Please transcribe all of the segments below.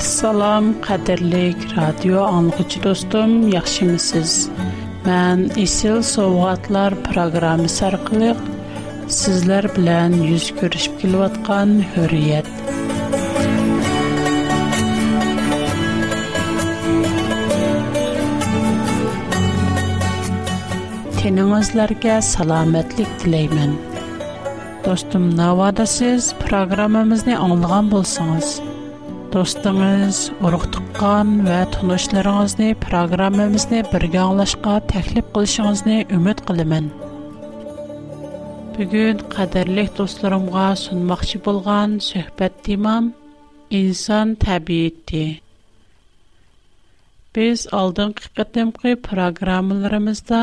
Assalom, qadrlik radio anlıqçı dostum, yaxşımısınız? Mən Isil Sovqatlar proqramı sarqılıq sizlər bilən yüz görüşüb kilvatqan hürriyet. Teningizlərə salamatlik diləyirəm. Dostum, navada siz proqramımızı anlığan bolsunuz. do'stingiz, urug' va tanishlaringizni programmamizni birga anglashga taklif qilishingizni umid qilaman. Bugun qadrli do'stlarimga sunmoqchi bo'lgan suhbat temam inson tabiati. Biz oldingi qatimqi programmalarimizda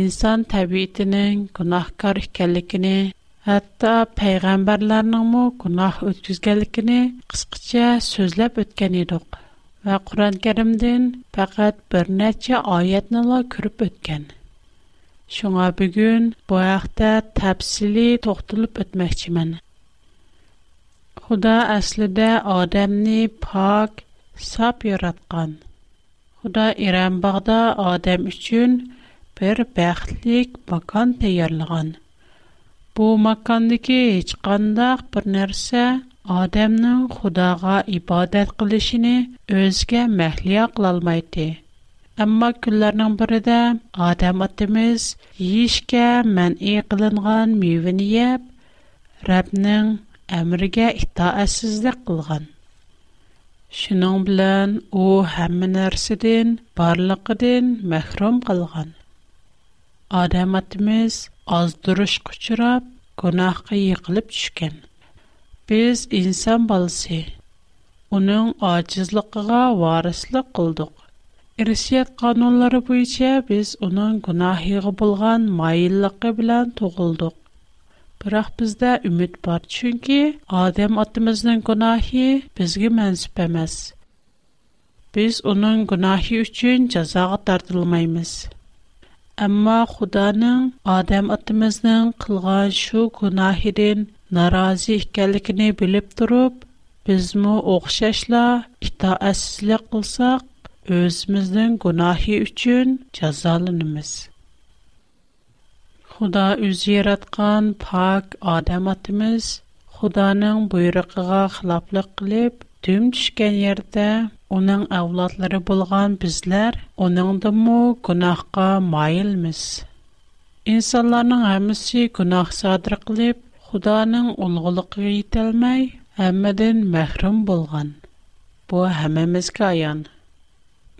inson tabiatining gunohkor ekanligini hatto payg'ambarlarningmi gunoh o'tkazganligini qisqacha so'zlab o'tgan edik va qur'oni karimdan faqat bir necha oyatnila ko'rib o'tgan shunga bugun bu haqda tafsili to'xtalib o'tmoqchiman xudo aslida odamni pok sop yaratgan xudo iranbog'da odam uchun bir baxtlik makon tayyorlagan Бу мәкан дике һич кандак бер нәрсә адамның Худога ибадат килишене үзгә мәхлия кыл алмый ди. Әмма күлләрнең бер иде, адамитмиз ишке мәнн иклинган мәвни йәп Рәбнең әмергә итаъәсезлек кылган. Шинн белән ул һәм нәрсәдән, барлык дин мәхрүм кылган. Адамитмиз ozdirishga uchrab gunohga yiqilib tushgan biz inson bolasi uning ojizligiga varislik qildik irshiyat qonunlari bo'yicha biz uning gunohiga bo'lgan moyilligi bilan tug'ildik biroq bizda umid bor chunki odam otamizning gunohi bizga mansub emas biz uning gunohi uchun jazoga tortilmaymiz Әмма Худаның Адам атымызның қылған шу гунахидин наразы икәнлегене билеп турып, bizmi o'xshashla itoatsizlik qilsaq, o'zimizning gunohi uchun jazolanamiz. Xudo o'zi yaratgan pok odamatimiz Xudoning buyrug'iga xiloflik qilib, түмчкәләр дә, аның авлодлары булган безләр, аның да мо кунаഖка майлмыз. Инсонларның һәммәсе кунақ сәдрә кылып, Худаның улгылык риетәлмәй, һәммәдән мәхрүм Bu Бу һәммәбезгә яң.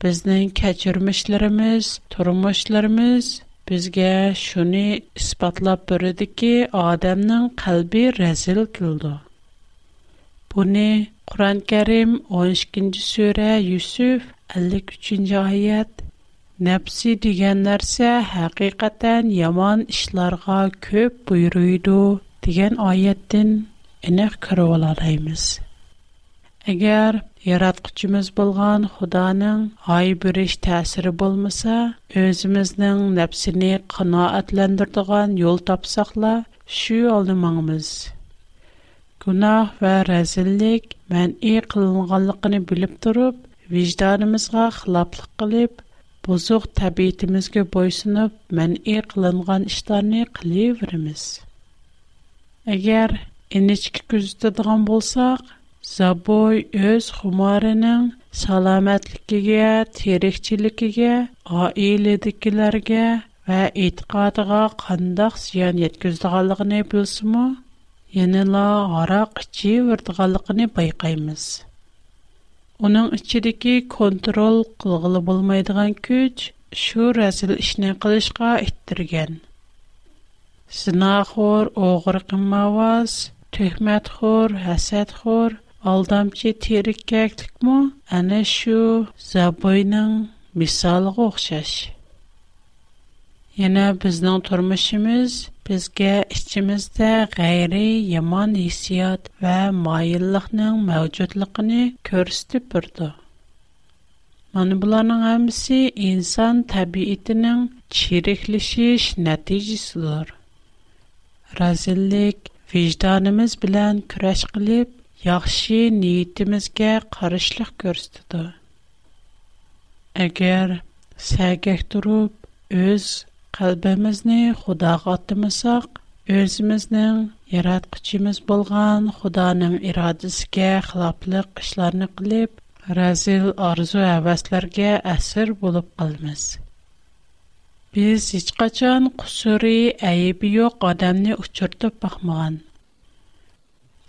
Безнең кечүрмишләребез, тормышларыбыз безгә шуны испатлап бөрә дики, адәмнең калбы рэзил Құран кәрім 12 кінді сөйрә, Юсуф 53-кінді айет. Нәпсі деген нәрсе, әқиқаттен яман ішларға көп бұйруйду деген айеттін әнек күрі оладаймыз. Әгер ератқычымыз болған ұданың ай бүріш тәсірі болмыса, өзіміздің нәпсіні қына yol тапсақла, шүй алдымаңымыз. gunoh va razillik man'i qilinganligini bilib turib vijdonimizga xiloflik qilib buzuq tabiatimizga bo'ysunib man'i qilingan ishlarni qilaveramiz agar ingichka kuzatadigan bo'lsak zaboy o'z xumorining salomatligiga terikchiligiga oiladikilarga va e'tiqodiga qandaq ziyon yetkazdiganligini bilsinmi Яныла ғара қүші вірдіғалықыны байқаймыз. Оның үшілігі контроль қылғылы болмайдыған көч, үшу әзіл үшінен қылышқа әйттірген. Сына құр, оғыр қымауаз, түйімәт құр, әсәт құр, алдамшы терік кәкдік мұ, әні забойның, мисалы қоқшашы. Yana bizning turmushimiz bizga ichimizda g'ayri yomon hissiyot va moyillikning mavjudligini ko'rsatib turdi mana bularning hammasi inson tabiatining chiriklashish natijasidir razillik vijdonimiz bilan kurash qilib yaxshi niyatimizga qarishlik ko'rsatadi agar sagak turib o'z калбэмизне Худога атмасак, өзмизнең яраткычыбыз булган Худоның ирадысга хилафлык эшләрне килеп, разил арзу-хәвәстләргә әсир булып калмаз. Без hiç качан кушри, әйеп юк одамны учыртып бакмаган.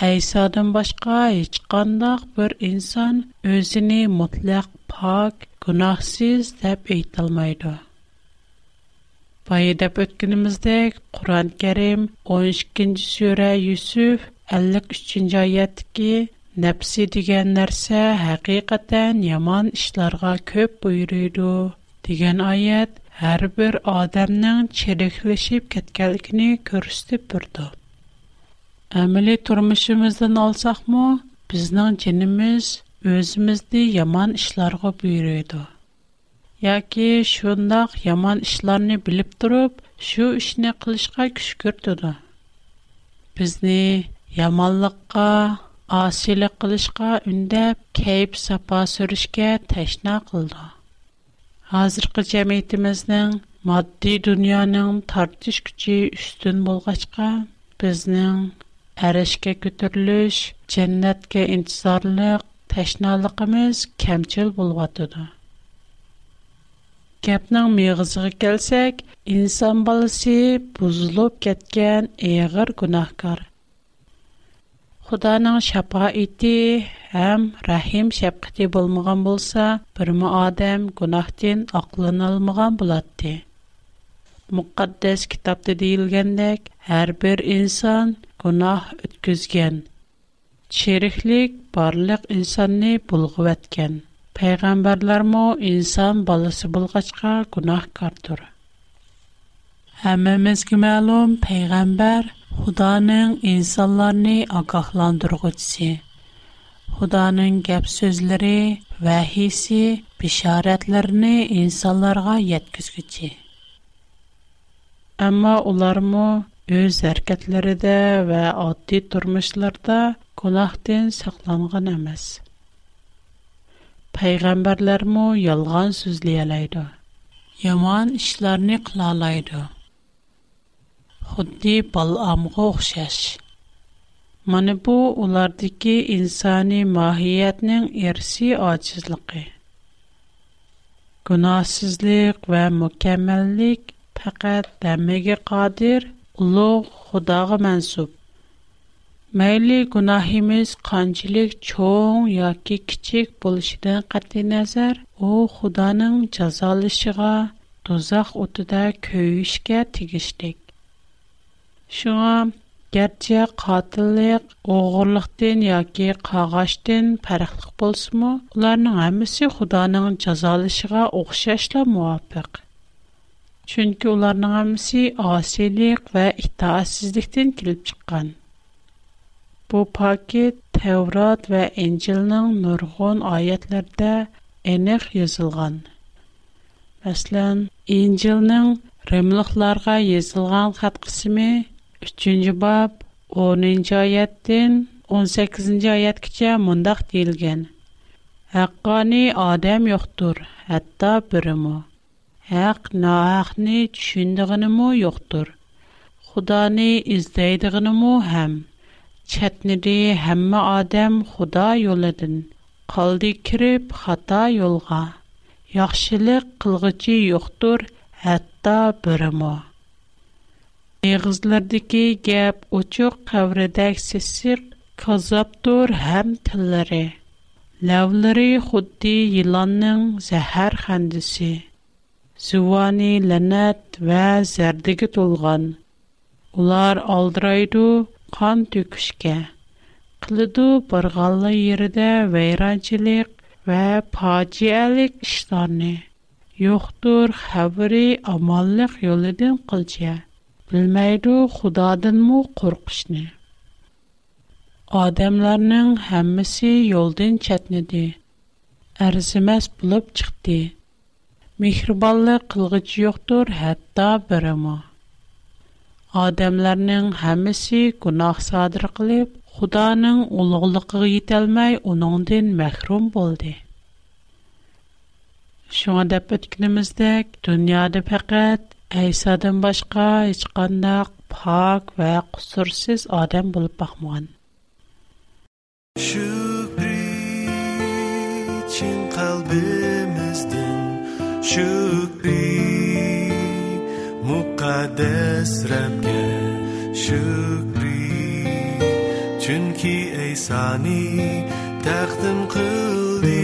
Әйсадан башка hiç кانداк бер инсан өзені мутлак пак, гынаһсез дип әйтелмәй Bayı dep ötkünümüzdek Kur'an Kerim 12. sure Yusuf 53. ayetteki Nəfsi digən nərsə həqiqətən yaman işlərə köp buyuruydu. Digən ayət hər bir adamın çirikləşib ketkəlikini göstərib durdu. Əməli turmuşumuzdan alsaqmı, bizning jinimiz özimizni yaman işlərə buyuruydu. yoki shundoq yomon ishlarni bilib turib shu ishni qilishga kuch kiritadi bizni yomonlikqa osiylik qilishga undab kayf safo surishga tashna qildi hozirgi jamiyatimizning moddiy dunyoning tortish kuchi ustun bo'lg'achqa bizning arishga ko'tarilish jannatga intizorlik tashnaligimiz kamchil bo'lvotidi Кепнең мәгъзиге келсәк, инсан баласы бузылып кеткән эгыр гунахкар. Худаның шапа ите һәм рахим шапкыты булмаган булса, бер мо адам гунахтан акылын алмаган булатты. Мукаддас китапта диелгәндәк, һәр бер инсан гунах үткәзгән. Чирихлек барлык инсанны булгып әткән. payg'ambarlarmi inson bolasi bo'lg'achqa gunohkordir hammamizga ma'lum payg'ambar xudoning insonlarni ogohlantirg'uchisi xudoning gap so'zlari vahiysi bishoratlarini insonlarga yetkazguchi ammo ularmi o'z harakatlarida va oddiy turmushlarda gunohdan saqlangan emas payg'ambarlarmu yolg'on so'zlayalaydi yomon ishlarni qilalaydi xuddi balomga o'xshash mana bu ulardagi insoniy mohiyatning irsiy ojizligi gunohsizlik va mukammallik faqat damiga qodir ulug' xudoga mansub Mayli gunohimiz qanchalik cho'ng yoki kichik bo'lishidan qat'iy nazar, u Xudoning jazolashiga, dozoq o'tida kuyishga tegishlik. Shunga garchi qotillik, o'g'irlikdan yoki qag'ashdan farqli bo'lsa-mu, ularning hammasi Xudoning jazolashiga o'xshashla muvofiq. Чөнки уларның һәммәсе асилик ва итаассызлыктан килеп чыккан. Bu paket Tevrat və İncilin nurg'un ayətlərdə aniq yazılğan. Məsələn, İncilin Rimliklərə yazılğan xətt qismi 3-cü bab 10-cu ayətdən 18-ci ayətgəcə mündəq deyilgan. Haqqani adam yoxdur, hətta birimi. Haq nahaqni tushundig'inimi yo'qdir. Xudoni izlaydiganimi ham. Чатнеде һәммә адем خدا юлыдан калды кириб хата юлга. Яхшылык кылгычы юктур, хәтта бөримо. Ә гызлардакы гәп очок каврындак сес кезап тур һәм телләре. Ләвләре хутти яланның заһәр хәндیسی. Сувани ланат ваз ярдык Улар алдырайду. Қан төкүшке, қылыду барғалы еріде вейранчилик ва паціялик ішларни. Йохтур хабыри амаллик йолидын қылчия, білмайду худадын му қорғышни. Адамларның хаммиси йолдын чатниди, әрзимас бұлып чыхти. Михрабалы қылғыц йохтур хатта бірі Адамларның һәммәсе гунах садыр кылып, Худоның улуглыгыга йетәлмәй, униң дин мәхрум булды. Шуңа да бүткәнемездә дөньяда фақат Әйсадан башка һеч кандай пак ва кусурсыз адам булып бакмаган. Шүкри чин калбымыздан шүкри mukaddes Rabb'e şükri çünkü Eysani takdim taqdim qildi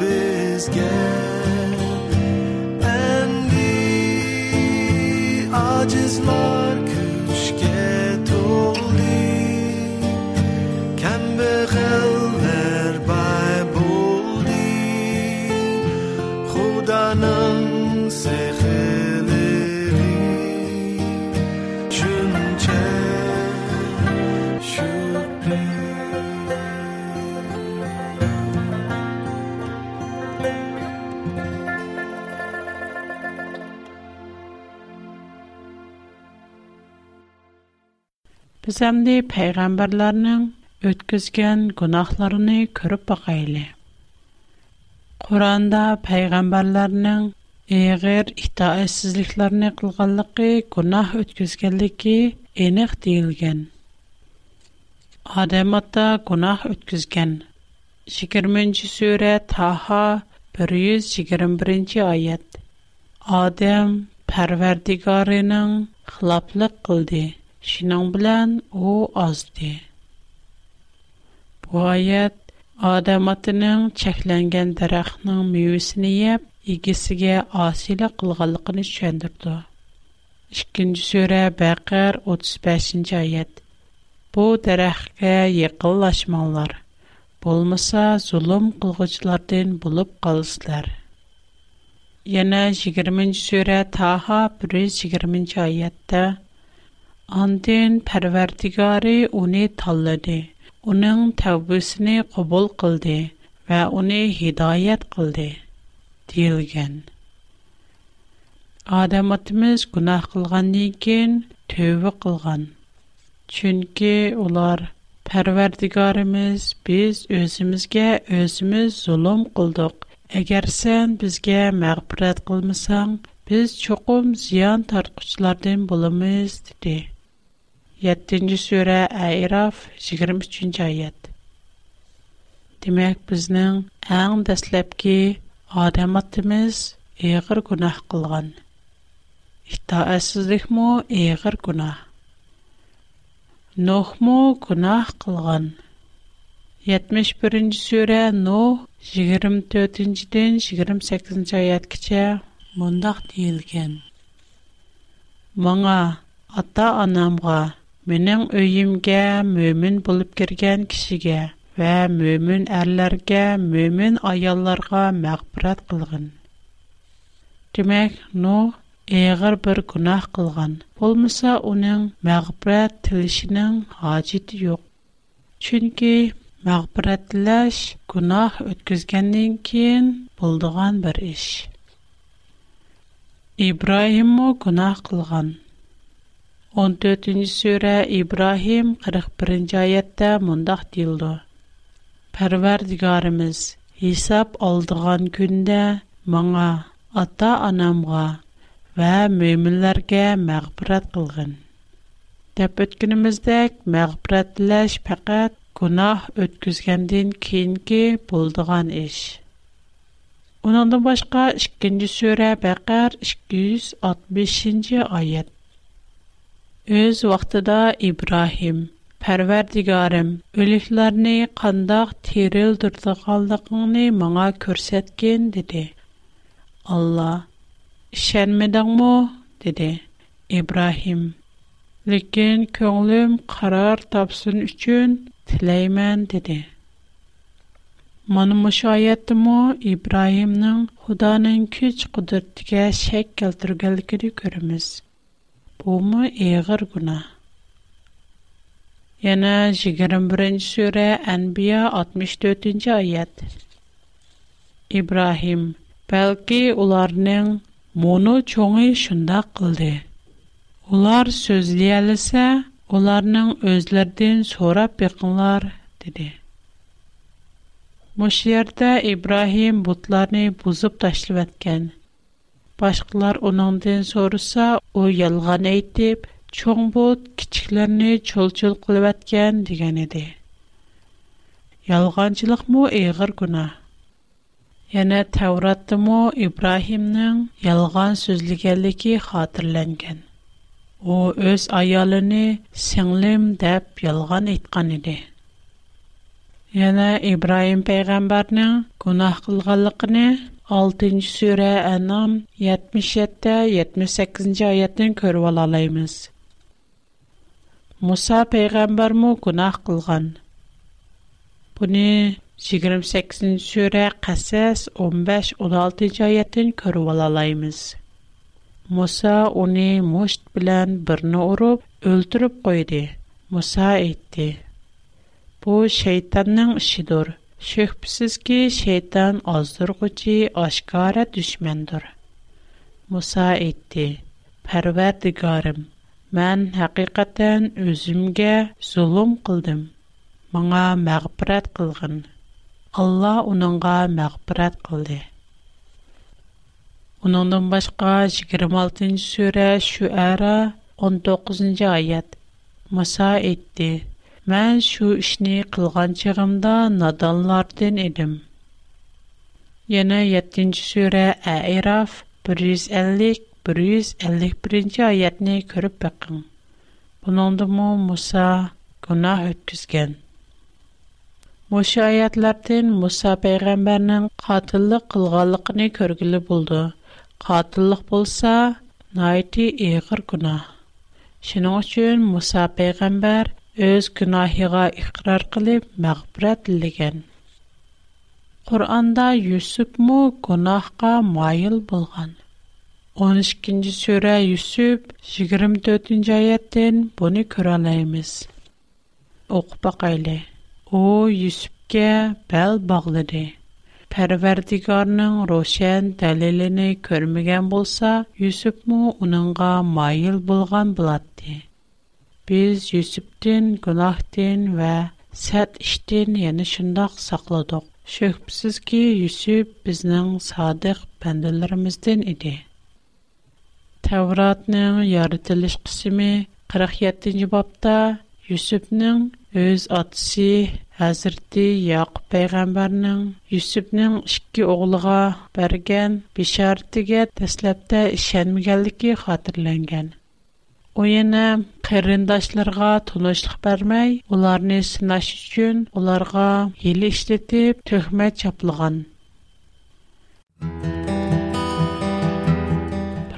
bizga aziz Әсәмді пәйғамбарларының өткізген күнақларыны көріп бақайлы. Құранда пәйғамбарларының Егер ихта эссизликларны кылганлыгы, гунах өткизгенлиги энек дийилген. Адам ата гунах өткизген. 20-нче сүре Таха 121-нче аят. Адам парвардигарының хилаплык кылды. Шинан белән о азды. Бу аят Адам атының дарахның мөйесен яп, игесегә асилә кылганлыгын төшендерде. 2-нче сүрә 35-нче аят. Бу дарахкә якынлашмаңнар. Булмаса зулым кылгычлардан булып калыслар. Яна 20-нче сүрә Таха 120-нче аятта Андин Парвардигари уни талды. уның тавбусини қабул қилди ва уни ҳидоят қилди. Дилган. Адам атмиз гунаҳ қилгандан кейин тавба қилган. Чунки улар Парвардигаримиз биз ўзимизга ўзимиз зулум қилдиқ. Агар сен бизга мағфират қилмасанг, биз чуқум зиён тортқучлардан бўламиз, деди. 7-нче сүре Айраф 23-нче аят. Демәк, безнең иң дәслепке адам атымыз эгер гунах кылган. Итаәсезлек мо эгер гунах. Нох мо гунах кылган. 71-нче сүре Но 24-нчедән 28-нче аяткәчә мондак диелгән. Маңа ата-анамга Менің өйімге мөмін болып керген кішіге вә мөмін әрлерге, мөмін аялларға мәқпірат қылғын. Демек, ну, эйгір бір күнах қылған. Болмыса, оның мәқпірат тілішінің ғажеті йоқ. Чүнкі, мәқпіратіләш күнах өткізгеннен кейін болдыған бір іш. Ибраиму күнах қылған. 14-жи суре Ибрахим 41-жи аятта мундах дилду. Парвар Хисап алдыған күнде маңа, Ата-анамға ва мөмілерге мағбрат қылғын. Деп өткініміздек мағбратылаш пақат Кунах өткізгенден кенге болдыған іш. Унанды башқа, 2 жи суре бақар 265-жи аятта. Өз вақтыда Ибрахим, пәрвәрдігарым, өліклеріні қандақ терел дұрды қалдықыңны маңа көрсеткен, деді. Алла, шәнмедің му, деді. Ибрахим, лікен көңілім қарар тапсын үшін тілеймен, деді. Манымыш айетті му, Ибрахимның құданың күч құдыртыға Бу мы эгер Яна 21-нче сүре Анбия 64-нче аят. Ибрахим, бәлки уларның моны чоңы шунда кылды. Улар сөзлиәлсә, уларның өзләрдән сорап бекнлар диде. Мошерта Ибрахим бутларны бузып ташлып башқылар унандын соуруса оу ялған айттип, чоң болд кичіклерні чол-чол кулеваткан диган иди. Ялғанчылық му иғыр гунах. Яна Тавратты му Ибрахимның ялған сөзлігялыги хатырланган. Оу өз аялыни сенглім деп ялған айткан иди. Яна Ибрахим пейгамбарның гунах қылғалықыни 6-нче сүре Анам 77-78-нче аятын күрә алабыз. Муса пәйгамбер мо кунах кылган. Буны 28-нче сүре Касас 15-16-нче аятын күрә алабыз. Муса уни мошт белән берне урып өлтүрүп койды. Муса әйтте: "Бу шайтанның ишидер. Шөхбісізгі шейтан аздырғычы ашқара дүшмендір. Муса етті, пәрвәрдігарым, мән хақиқаттан өзімге зұлым қылдым. Маңа мәғбірәт қылғын. Алла оныңға мәғбірәт қылды. Оныңдан башқа 26-нчы сөрә шу 19-нчы айат. Муса Мән шу ішні қылған чығымда надалардын едім. Яна 7-ші сүрі Айраф 150-151 аятни көріп бәкін. Бұныңды му Муса күна өткізген. Мұша аятлардын Муса пейғамбарның қатылық қылғалықыны көргілі болды. Қатылық болса, найти иғыр күна. Шының үшін Муса пейғамбар – Ез гына хира игърар кылып магъбурат дигән. Куръанда Юсуп мо гынахка майыл булган. 12-нчи сүрә Юсуп 24-нҗи аяттен буны көрәнебез. Окуп әкәле. О Юсупка бәл баглады. Пәрвердигорның росьен тәлелене көрмәгән булса, Юсуп мо аныңга майыл булган булады. Biz Yusufdin günahdan və sət işdən, yəni şundaq saqladıq. Şübhəsiz ki, Yusuf bizning sadiq bəndələrimizdən idi. Tavratning yaratılış qismi 47-ci babda Yusufning öz atası Hazreti Yaqub peyğəmbərinin Yusufning iki oğluğa bərgən bişarətiyə təsləbdə işənməyənliyi xatırlanğan. u yana qarindoshlarga to'lashliq bermay ularni sinash uchun ularga hili ishlatib tuhmat choplagan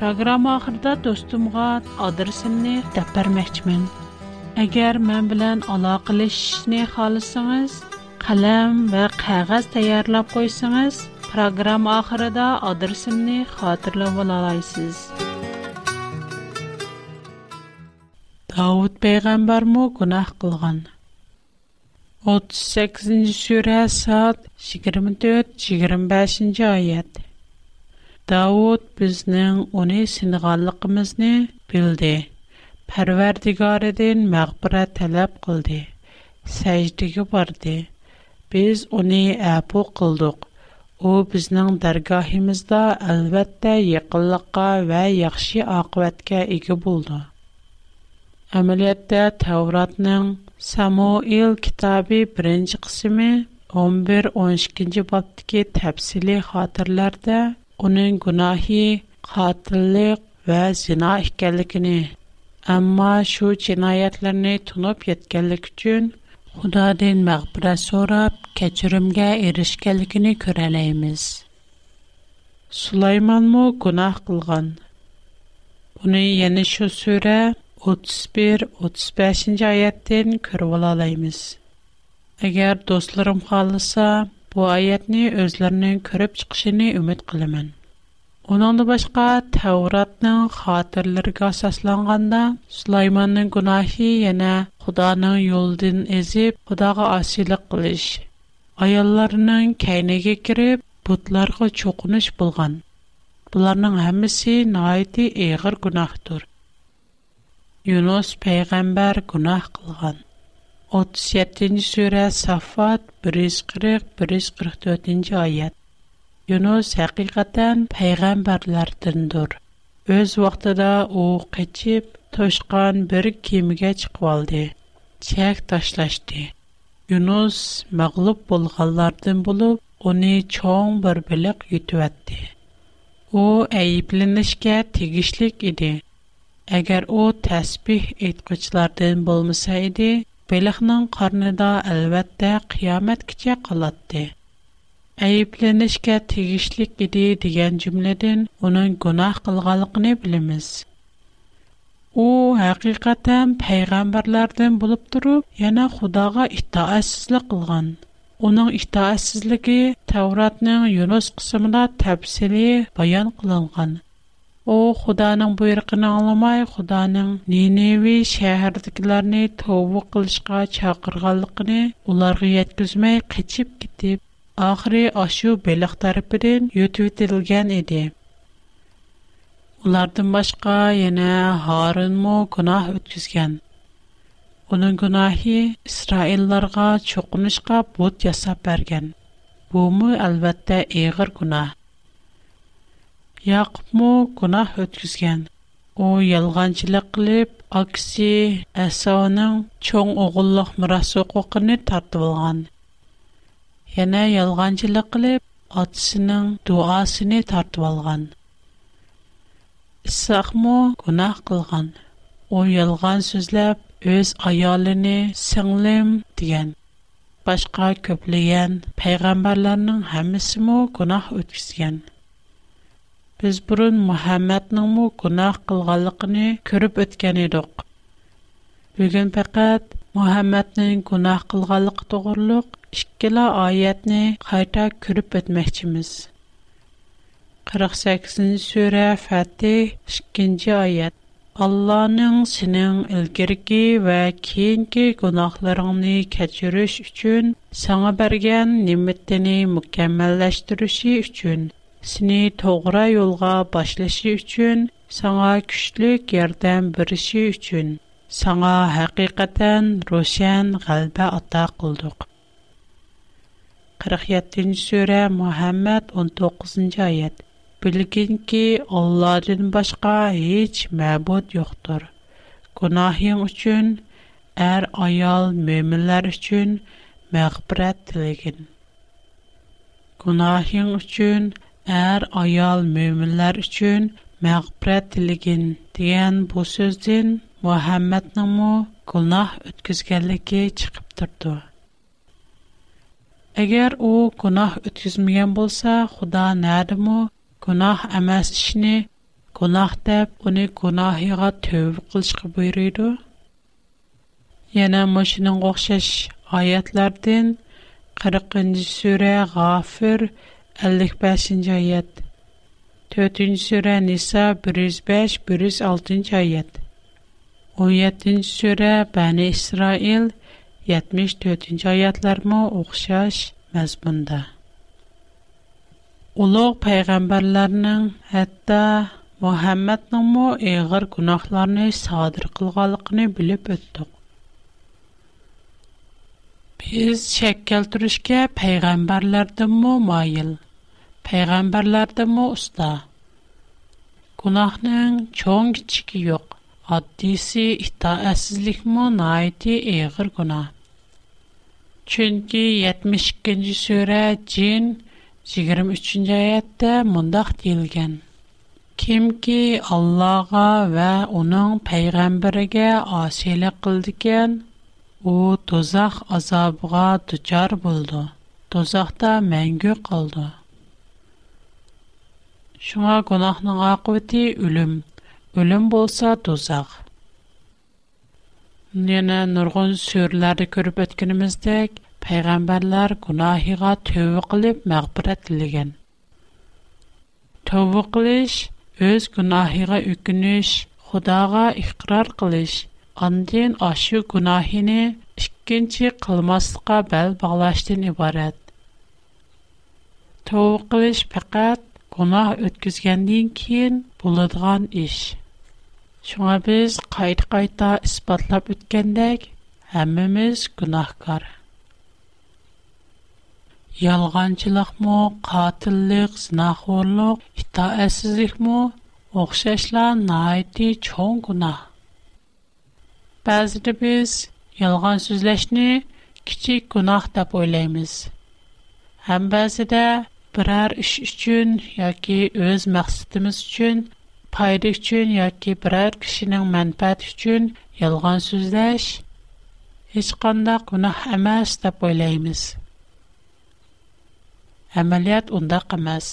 Программа ахырда достумга адресимни дәп бермәкчмен. Әгәр мен белән алакалашышны халысыңыз, қалам ва кагаз таярлап койсаңыз, программа ахырда адресимни хатırlап ала Дауд байгамбар му гунах қылған. 38-жи суре сад 24-25-жи айад. Дауд бізнің уни синғаллықымызни білді. Парвардигаридын мағпыра талап қылді. Сәйдігі барды. Біз уни абу қылдық. У бізнің даргахимызда албетті яқылықа ва яхши ақвэтке ігі болды. Әмәлиятта Тәвратның Самуил китабы 1-нче кысымы 11-12 баптагы тәфсилий хатırlarda уның гунаһи қатиллик ва зина икәнлегене, әмма шу җинаятларны тунып yetkәнлек өчен Худадән мәгъфирәт сорап, кечиримгә эришкәнлегене күрәләйбез. Сулайман мо гунаһ кылган. Буны яны шу сүре 31-35 аяттен көріп ола алаймыз. Әгер достларым қалыса, бұл аятны өзлерінің көріп шықшыны үміт қылымын. Оныңды башқа Тәуратның қатырлырға сасланғанда, Сулайманның күнахи яна Құданың юлдын езіп, Құдағы асилік қылыш. Аялларының кәйнеге кіріп, бұтларғы чоқыныш болған. Бұларның әмісі найты еғір күнахтұр. Yunus peyğəmbər günah qılğan. 37-ci surə 140-144-ci Yunus həqiqətən peyğəmbərlərdəndir. Öz vaxtında u qaçıb toşqan bir kimigə çıxıb aldı. Çək daşlaşdı. Yunus məğlub olğanlardan olub onu çoğ bir biliq yutuvatdı. O əyiblinişkə idi. Әгәр ул тәсбих әйткычлардан булмаса иде, Белихның карнында әлбәттә қиямат кичә калатты. Әйепленешкә тегишлек иде дигән җөмләдән уның гунах кылганлыгын билебез. У хакыйкатан пәйгамбәрләрдән булып торып, яна Худога итаәсезлек кылган. Уның итаәсезлеге Тавратның Юнус кысымында тәфсили баян кылынган. O xudoning buyrug'ini anglamay xudoning ninevi shahardagilarni tovba qilishga chaqirganligini ularga yetkazmay qochib ketib oxiri ashu beliq tarafidan yutib etilgan edi ulardan boshqa yana horinmu gunoh o'tkazgan uning gunohi isroillarga cho'qinishga bot yasab bergan bumi albatta ig'ir gunoh Яг му кунах өткізген. Оу елганчилик лип, агси асаунын чон оғылық мұрасу қуқыни тарту алған. Яна елганчилик лип, адсынын дуасыни тарту алған. Исах му кунах қылған. Оу елган сөзлэп, өз аялыни сыңлим диген. Башқа көплийен пайгамбарларнын му Biz burun Muhammadningmu gunoh qilganligini ko'rib o'tgan edik. Bugun faqat Muhammadning gunoh qilganligi to'g'riliq ikkala oyatni qayta ko'rib o'tmoqchimiz. 48-sura Fatih 2-oyat. allohning sening ilgirki va keyingi gunohlaringni kechirish uchun sana bergan ne'matini mukammallashtirishi uchun seni toğra yolğa başlaşı üçün, sana güçlük yardım birişi üçün, sana hakikaten roşan galbe ata kıldık. 47. Sure Muhammed 19. Ayet Bilgin ki Allah'ın başka hiç məbud yoktur. Günahın üçün, er ayal müminler üçün məğbirət dilegin. Günahın üçün, er ayol möminlər üçün məğfirət diligin deyən bu sözdən Muhammednin mu günah ötküzgənliyi çıxıb durdu. Əgər o günah ötküzməyən bolsa, Xuda nədimi günah emas işini günah deyib onu günahığa tövbə qilishqa buyurdu. Yana məşinin oxşaş ayətlərdən 40-cı surə Ğafir 1 55-ci ayət 4-cü surə Nisa 105-106-cı ayət 17-ci surə Bəni İsrail 74-cü ayətlərmə oxşar məzmunda. Uluq peyğəmbərlərinin, hətta Muhammednin mu əğir günahlarını sadir qılğanlığını bilib ötdük. biz shak keltirishga payg'ambarlardanmi moyil payg'ambarlardanmi usta gunohning cho'ng kichigi yo'q oddiysi itoatsizlikmi noiti eg'ir gunoh chunki yetmish ikkinchi sura jin yigirma uchinchi oyatda mundoq deyilgan kimki allohga va uning payg'ambariga osiylik qildikan O dozaq azabığa düçar buldu. Dozaqda məngü qaldı. Şuna günahın aqibəti ölüm. Ölüm bolsa dozaq. Nənə nurgun sürləri görüb ötkənimizdək, peyğəmbərlər günahiga tövbə qılıb məğfirət diləgən. Tövbə qılış öz günahiga ökünüş, Xudaga iqrar qılış Андин ашу гунахини ішкінчи қылмасылга бәл бағлашдин ібарад. Туу қылыш пақад гунах өткізгендин кейін буладған іш. Шуға біз қайд-қайда іспатлап өткендек, хамимыз гунахкар. Ялғанчылық му, қатылық, зинахуырлық, хитаэсізлих му, оқшашла наайди Bəzidə biz yalğan sözləşni kiçik günah deyə oylayırıq. Həm bəzidə birər iş üçün yoki öz məqsədimiz üçün, fayda üçün yoki birər kişinin mənfəəti üçün yalğan sözləş heç qandaq günah emas deyə oylayırıq. Əməliyyat ondaq emas.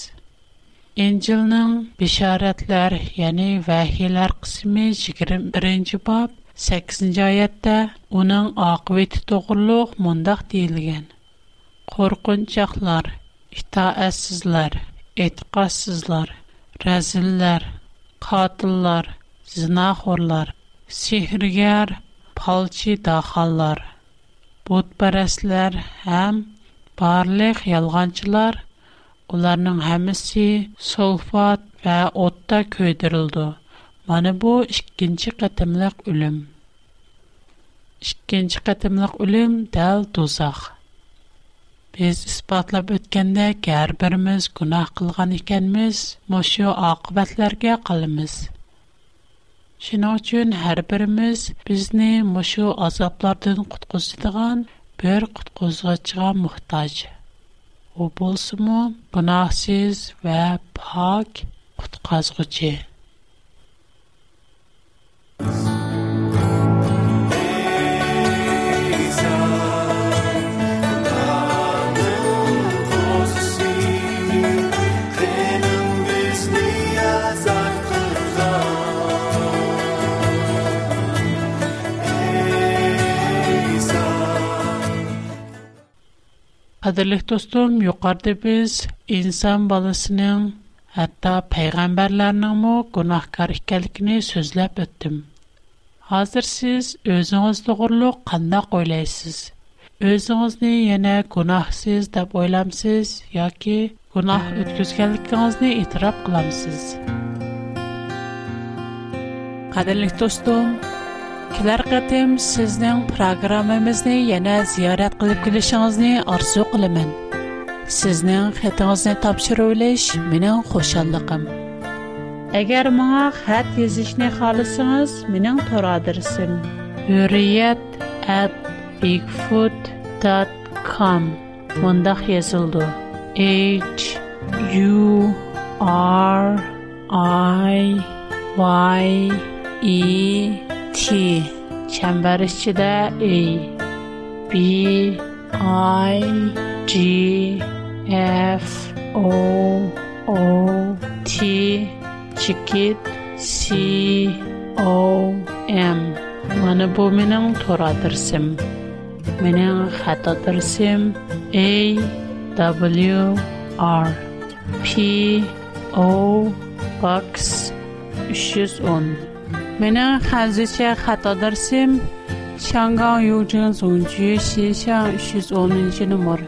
İncilning bisharatlar, ya'ni vahiylar qismi 21-bob 8-ci ayətdə onun aqibəti doğruluq mündəq deyilgən. Qorxunçaqlar, itaətsizlər, etiqadsızlar, rəzillər, qatillər, zinaxorlar, sehrgər, palçı daxallar, butpərəslər həm barlıq yalğancılar, onların həmisi sulfat və otda köydürüldü. mana bu ikkinchi qatimliq o'lim ikkinchi qatimliq o'lim dal do'zax biz isbotlab o'tgandek har birimiz gunoh qilgan ekanmiz mushu oqibatlarga qolamiz shuning uchun har birimiz bizni mushu azoblardan qutqizadigan bir qutqizg'ichga muhtoj u bo'lsimi gunohsiz va pok qutqazguchi Qadirlik dostum, yuqarıda biz insan balasının, hatta peyğəmbərlərinin mu günahkar ikəlikini sözləb ötdüm. Hazır siz özünüz doğruluq qandaq oylaysız? Özünüzni yana günahsız deb oylamsız yoki günah ötküzgenlikingizni e'tirof qilamsiz? Qadirli do'stim, kelar qatim sizning programmamizni yana ziyorat qilib kelishingizni orzu qilaman. Sizning xatingizni topshirib olish mening xo'shalligim. Əgər mənə xət yazışni xalısınız, mənim tor adresim hurriyet@bigfoot.com mundaq yazıldı. H U R I Y E T çəmbər içində E B I G F O O T M mana bu m to'r adresim mening xat adresim a w r p o box 310 mening hanzicha xat adresim Şangan Yujin Zongju Xishan 310 nömr.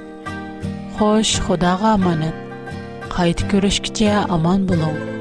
Xo'sh, Xudoga amonat. Qayt ko'rishgacha omon bo'ling.